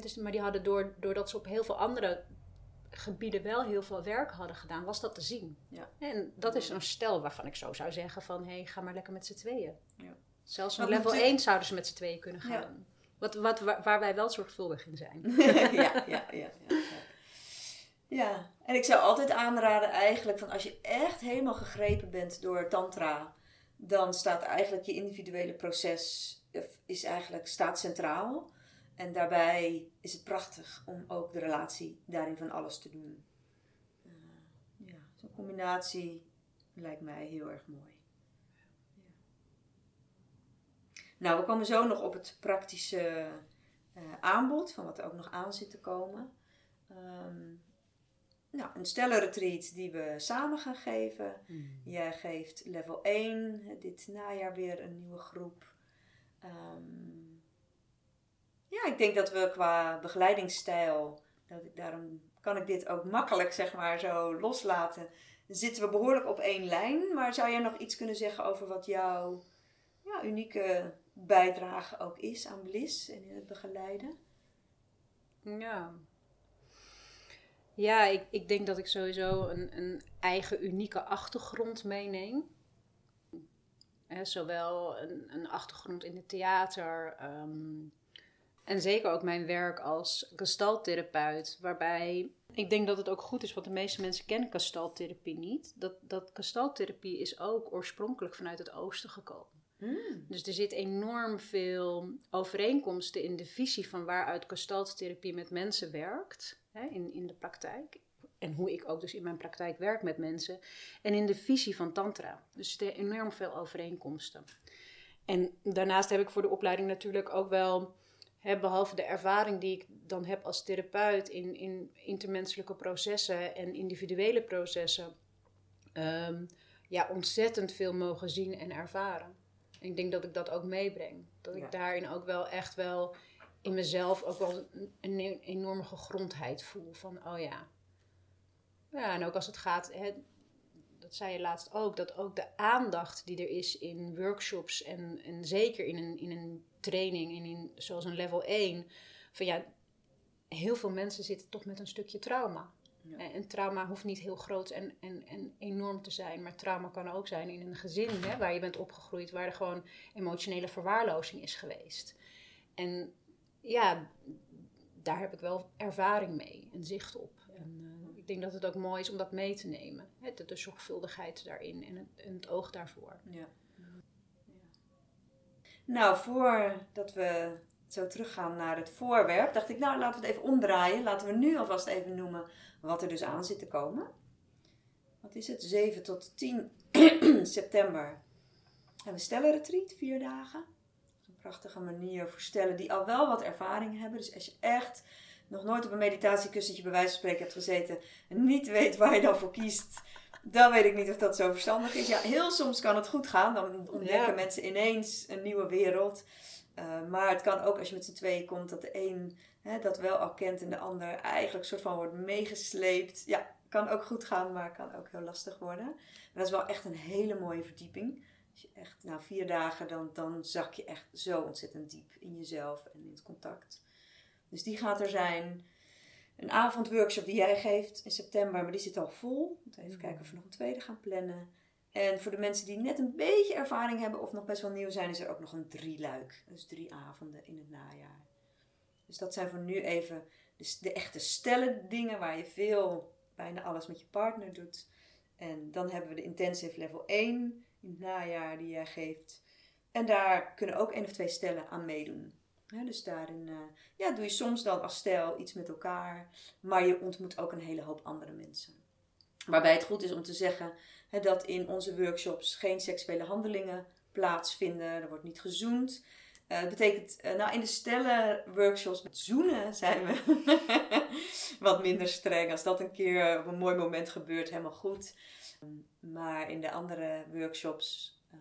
dus, maar die hadden door, doordat ze op heel veel andere gebieden wel heel veel werk hadden gedaan, was dat te zien. Ja. En dat is een stel waarvan ik zo zou zeggen van, hé, hey, ga maar lekker met z'n tweeën. Ja. Zelfs op level 1 zouden ze met z'n tweeën kunnen gaan. Wat, wat, waar, wij wel zorgvuldig in zijn. ja, ja, ja, ja, ja. en ik zou altijd aanraden eigenlijk van als je echt helemaal gegrepen bent door tantra, dan staat eigenlijk je individuele proces is eigenlijk staat centraal. En daarbij is het prachtig om ook de relatie daarin van alles te doen. Uh, ja, zo'n combinatie lijkt mij heel erg mooi. Ja. Nou, we komen zo nog op het praktische uh, aanbod van wat er ook nog aan zit te komen. Um, nou, een stellenretreat die we samen gaan geven. Mm. Jij geeft level 1, dit najaar weer een nieuwe groep. Um, ja, ik denk dat we qua begeleidingsstijl, dat ik, daarom kan ik dit ook makkelijk zeg maar zo loslaten. Zitten we behoorlijk op één lijn, maar zou jij nog iets kunnen zeggen over wat jouw ja, unieke bijdrage ook is aan Bliss en in het begeleiden? Ja. Ja, ik, ik denk dat ik sowieso een, een eigen unieke achtergrond meeneem. Zowel een, een achtergrond in het theater. ehm, en zeker ook mijn werk als gestaltherapeut. Waarbij ik denk dat het ook goed is, want de meeste mensen kennen gestaltherapie niet. Dat, dat gestaltherapie is ook oorspronkelijk vanuit het oosten gekomen. Dus er zit enorm veel overeenkomsten in de visie van waaruit gestalttherapie met mensen werkt. Hè, in, in de praktijk. En hoe ik ook dus in mijn praktijk werk met mensen. En in de visie van Tantra. Dus er enorm veel overeenkomsten. En daarnaast heb ik voor de opleiding natuurlijk ook wel, hè, behalve de ervaring die ik dan heb als therapeut in, in intermenselijke processen en individuele processen, ehm, ja, ontzettend veel mogen zien en ervaren. En ik denk dat ik dat ook meebreng. Dat ik daarin ook wel echt wel in mezelf ook wel een, een enorme gegrondheid voel. Van, oh ja. Ja, en ook als het gaat, hè, dat zei je laatst ook, dat ook de aandacht die er is in workshops en, en zeker in een, in een training, in, in, zoals een level 1, van ja, heel veel mensen zitten toch met een stukje trauma. Ja. En trauma hoeft niet heel groot en, en, en enorm te zijn, maar trauma kan ook zijn in een gezin hè, waar je bent opgegroeid, waar er gewoon emotionele verwaarlozing is geweest. En ja, daar heb ik wel ervaring mee en zicht op. En eh, ik denk dat het ook mooi is om dat mee te nemen. Hè, de, zorgvuldigheid daarin en het, en oog daarvoor. Ja. Nou, voordat we zo teruggaan naar het voorwerp, dacht ik, nou laten we het even omdraaien. Laten we nu alvast even noemen wat er dus aan zit te komen. Wat is het? 7 tot 10 september hebben we stellenretreat, vier dagen. Prachtige manier voor stellen die al wel wat ervaring hebben. Dus als je echt nog nooit op een meditatiekussentje bij wijze van spreken hebt gezeten en niet weet waar je dan voor kiest, dan weet ik niet of dat zo verstandig is. Ja, heel soms kan het goed gaan. Dan ontdekken Ja. mensen ineens een nieuwe wereld. Uh, maar het kan ook als je met z'n tweeën komt dat de een hè, dat wel al kent en de ander eigenlijk soort van wordt meegesleept. Ja, kan ook goed gaan, maar kan ook heel lastig worden. Maar dat is wel echt een hele mooie verdieping. Als je echt na vier dagen, dan, dan zak je echt zo ontzettend diep in jezelf en in het contact. Dus die gaat er zijn. Een avondworkshop die jij geeft in september, maar die zit al vol. Even kijken of we nog een tweede gaan plannen. En voor de mensen die net een beetje ervaring hebben of nog best wel nieuw zijn, is er ook nog een drieluik. Dus drie avonden in het najaar. Dus dat zijn voor nu even de, de echte stellen dingen waar je veel, bijna alles met je partner doet. En dan hebben we de intensive level 1 in najaar die jij geeft. En daar kunnen ook één of twee stellen aan meedoen. Dus daarin uh, ja, doe je soms dan als stel iets met elkaar. Maar je ontmoet ook een hele hoop andere mensen. Waarbij het goed is om te zeggen hè, dat in onze workshops geen seksuele handelingen plaatsvinden. Er wordt niet gezoend. Dat betekent, uh, nou in de stellen workshops met zoenen zijn we wat minder streng. Als dat een keer op een mooi moment gebeurt, helemaal goed. Maar in de andere workshops, uh,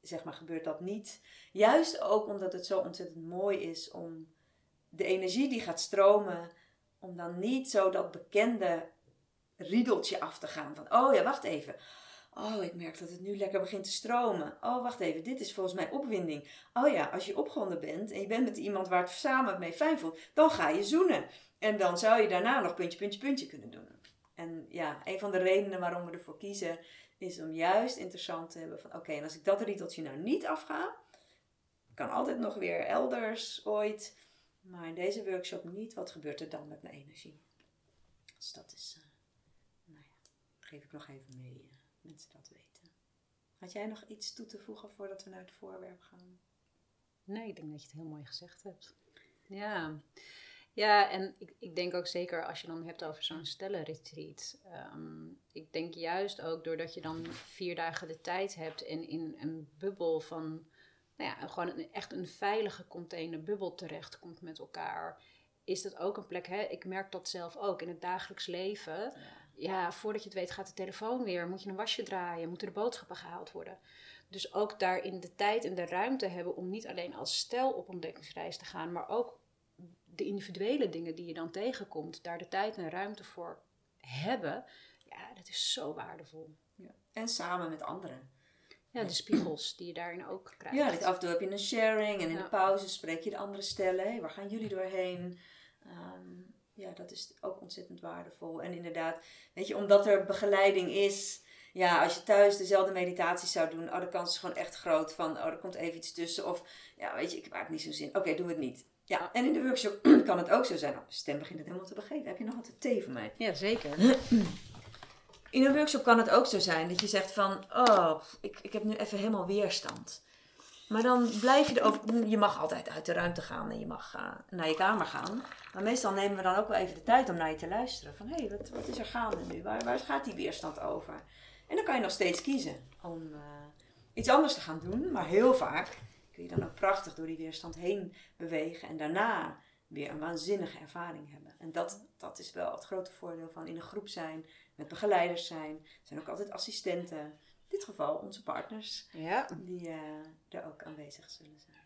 zeg maar, gebeurt dat niet. Juist ook omdat het zo ontzettend mooi is om de energie die gaat stromen, om dan niet zo dat bekende riedeltje af te gaan. Van, oh ja, wacht even. Oh, ik merk dat het nu lekker begint te stromen. Oh, wacht even, dit is volgens mij opwinding. Oh ja, als je opgewonden bent en je bent met iemand waar het samen mee fijn voelt, dan ga je zoenen. En dan zou je daarna nog puntje, puntje, puntje kunnen doen. En ja, een van de redenen waarom we ervoor kiezen, is om juist interessant te hebben van, oké, en als ik dat riedeltje nou niet afga, kan altijd nog weer elders ooit, maar in deze workshop niet, wat gebeurt er dan met mijn energie? Dus dat is, uh, nou ja, geef ik nog even mee. Uh, mensen dat weten. Had jij nog iets toe te voegen voordat we naar het voorwerp gaan? Nee, ik denk dat je het heel mooi gezegd hebt. Ja, ja en ik, ik denk ook zeker als je dan hebt over zo'n stellenretreat. Um, ik denk juist ook doordat je dan vier dagen de tijd hebt en in een bubbel van, nou ja, gewoon een, echt een veilige container bubbel terechtkomt met elkaar. Is dat ook een plek, hè? ik merk dat zelf ook in het dagelijks leven. Ja ja, voordat je het weet gaat de telefoon weer. Moet je een wasje draaien? Moeten de boodschappen gehaald worden? Dus ook daarin de tijd en de ruimte hebben om niet alleen als stel op ontdekkingsreis te gaan, maar ook de individuele dingen die je dan tegenkomt, daar de tijd en ruimte voor hebben. Ja, dat is zo waardevol. Ja. En samen met anderen. Ja, de spiegels die je daarin ook krijgt. Ja, af en toe heb je een sharing en in ja. de pauze spreek je de andere stellen. Hey, waar gaan jullie doorheen? Um, ja, dat is ook ontzettend waardevol. En inderdaad, weet je, omdat er begeleiding is, ja, als je thuis dezelfde meditaties zou doen, oh, de kans is gewoon echt groot van, oh, er komt even iets tussen. Of, ja, weet je, ik heb eigenlijk niet zo'n zin. Oké, doe het niet. Ja, en in de workshop kan het ook zo zijn. Mijn stem begint het helemaal te begeven. Heb je nog wat thee voor mij? Ja, zeker. In een workshop kan het ook zo zijn dat je zegt van, oh, ik, ik heb nu even helemaal weerstand. Maar dan blijf je erover. Je mag altijd uit de ruimte gaan en je mag uh, naar je kamer gaan. Maar meestal nemen we dan ook wel even de tijd om naar je te luisteren. Van hé, hey, wat, wat is er gaande nu? Waar, waar gaat die weerstand over? En dan kan je nog steeds kiezen om uh, iets anders te gaan doen. Maar heel vaak kun je dan ook prachtig door die weerstand heen bewegen. En daarna weer een waanzinnige ervaring hebben. En dat, dat is wel het grote voordeel van in een groep zijn, met begeleiders zijn. Er zijn ook altijd assistenten. In dit geval onze partners, Ja. die uh, er ook aanwezig zullen zijn.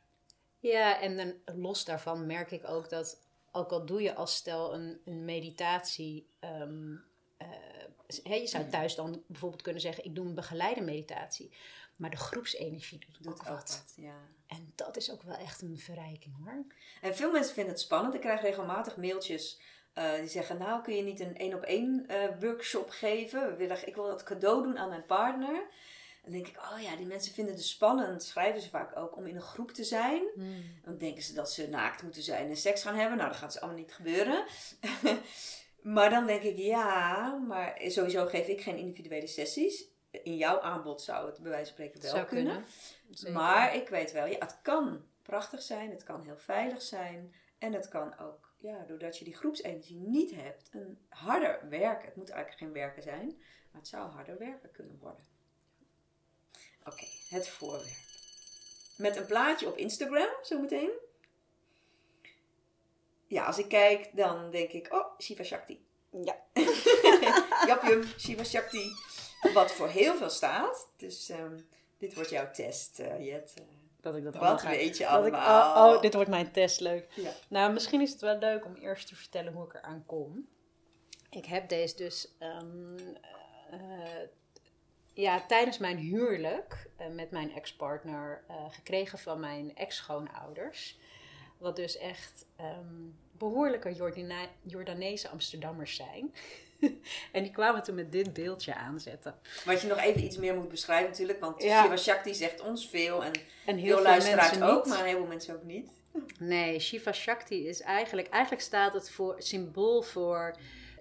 Ja, en dan, los daarvan merk ik ook dat, ook al doe je als stel een, een meditatie, uh, hè, je zou thuis dan bijvoorbeeld kunnen zeggen: Ik doe een begeleide meditatie. Maar de groepsenergie doet, Doet ook wat. ja. En dat is ook wel echt een verrijking hoor. En veel mensen vinden het spannend. Ik krijg regelmatig mailtjes eh, die zeggen: Nou, kun je niet een één op één workshop geven? We willen, ik wil dat cadeau doen aan mijn partner. Dan denk ik: Oh ja, die mensen vinden het spannend. Schrijven ze vaak ook om in een groep te zijn. Dan denken ze dat ze naakt moeten zijn en seks gaan hebben. Nou, dat gaat ze allemaal niet gebeuren. maar dan denk ik: Ja, maar sowieso geef ik geen individuele sessies. In jouw aanbod zou het bij wijze van spreken wel Zou kunnen. Maar ik weet wel, ja, het kan prachtig zijn, het kan heel veilig zijn. En het kan ook, ja, doordat je die groepsenergie niet hebt, een harder werken. Het moet eigenlijk geen werken zijn, maar het zou harder werken kunnen worden. Oké, het voorwerp. Met een plaatje op Instagram, zometeen. Ja, als ik kijk, dan denk ik, oh, Shiva Shakti. Ja. Japjum, Shiva Shakti. Wat voor heel veel staat. Dus ehm, dit wordt jouw test, eh, Jet. Eh, Dat ik dat Wat allemaal weet je dat ik- allemaal? oh, oh, dit wordt mijn test leuk. Ja. Nou, misschien is het wel leuk om eerst te vertellen hoe ik eraan kom. Ik heb deze dus ehm, eh, ja, tijdens mijn huwelijk met mijn ex-partner gekregen van mijn ex-schoonouders. Wat dus echt ehm, behoorlijke Jordaanese Amsterdammers zijn. en die kwamen toen met dit beeldje aanzetten. Wat je nog even iets meer moet beschrijven natuurlijk. Want Ja. Shiva Shakti zegt ons veel. En En heel veel veel luisteraars ook, niet. maar een heleboel mensen ook niet. Nee, Shiva Shakti is eigenlijk, eigenlijk staat het voor symbool voor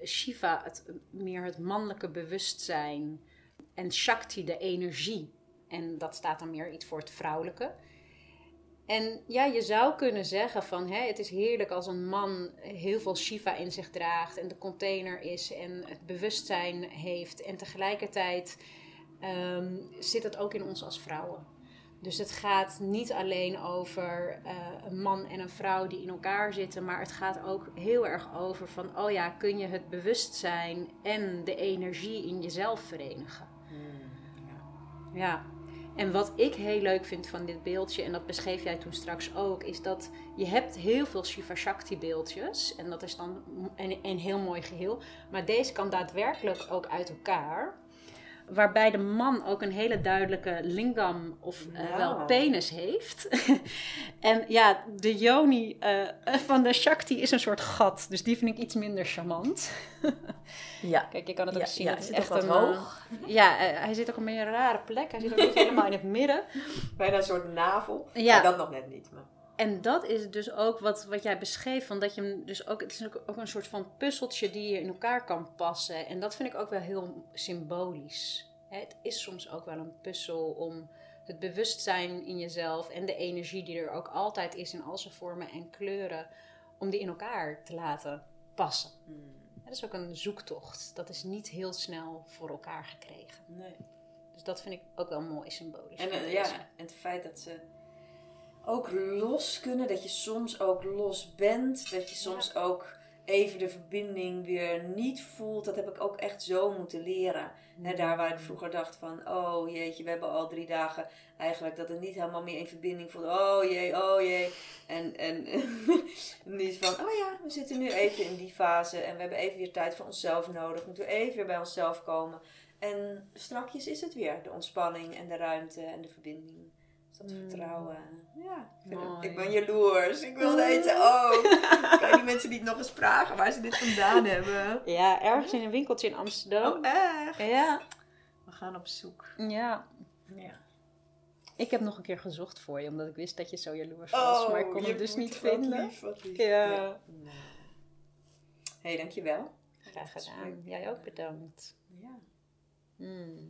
Shiva, het, meer het mannelijke bewustzijn. En Shakti, de energie. En dat staat dan meer iets voor het vrouwelijke. En ja, je zou kunnen zeggen van hè, het is heerlijk als een man heel veel Shiva in zich draagt en de container is en het bewustzijn heeft. En tegelijkertijd ehm, zit het ook in ons als vrouwen. Dus het gaat niet alleen over eh, een man en een vrouw die in elkaar zitten, maar het gaat ook heel erg over van, oh ja, kun je het bewustzijn en de energie in jezelf verenigen. Ja, en wat ik heel leuk vind van dit beeldje, en dat beschreef jij toen straks ook, is dat je hebt heel veel Shiva Shakti beeldjes. En dat is dan een, een heel mooi geheel. Maar deze kan daadwerkelijk ook uit elkaar. Waarbij de man ook een hele duidelijke lingam of eh, wel penis heeft. en ja, de yoni eh, van de Shakti is een soort gat. Dus die vind ik iets minder charmant. Ja. Kijk, je kan het ook Ja, zien. ja, het is echt wat een hoog? eh, ja, eh, hij zit ook op een rare plek. Hij zit ook niet helemaal in het midden. Bijna een soort navel. Ja. Maar dat nog net niet. Maar... En dat is dus ook wat, wat jij beschreef. Van dat je hem dus ook, het is ook, ook een soort van puzzeltje die je in elkaar kan passen. En dat vind ik ook wel heel symbolisch. Het is soms ook wel een puzzel om het bewustzijn in jezelf en de energie die er ook altijd is in al zijn vormen en kleuren, om die in elkaar te laten passen. Dat is ook een zoektocht. Dat is niet heel snel voor elkaar gekregen. Nee. Dus dat vind ik ook wel mooi symbolisch. En, eh, ja, en het feit dat ze ook los kunnen, dat je soms ook los bent, dat je soms ook even de verbinding weer niet voelt, dat heb ik ook echt zo moeten leren. Hè, daar waar ik vroeger dacht van, oh jeetje, we hebben al drie dagen eigenlijk dat het niet helemaal meer in verbinding voelt. Oh jee, oh jee. En, en niet van, oh ja, we zitten nu even in die fase en we hebben even weer tijd voor onszelf nodig. Moeten we even weer bij onszelf komen. En strakjes is het weer, de ontspanning en de ruimte en de verbinding. Dus dat Mm. vertrouwen. Ja, ik, vind het- Mooi. ik ben jaloers. Ik wil weten, oh. Kan je die mensen niet nog eens vragen waar ze dit vandaan hebben? Ja, ergens in een winkeltje in Amsterdam. Oh, echt? Ja, We gaan op zoek. Ja, Ja. ik heb nog een keer gezocht voor je, omdat ik wist dat je zo jaloers was, maar ik kon hem dus niet vinden. Ja. Ja. Nou. hey, dankjewel. Graag gedaan. Jij ook bedankt. Ja. Hmm.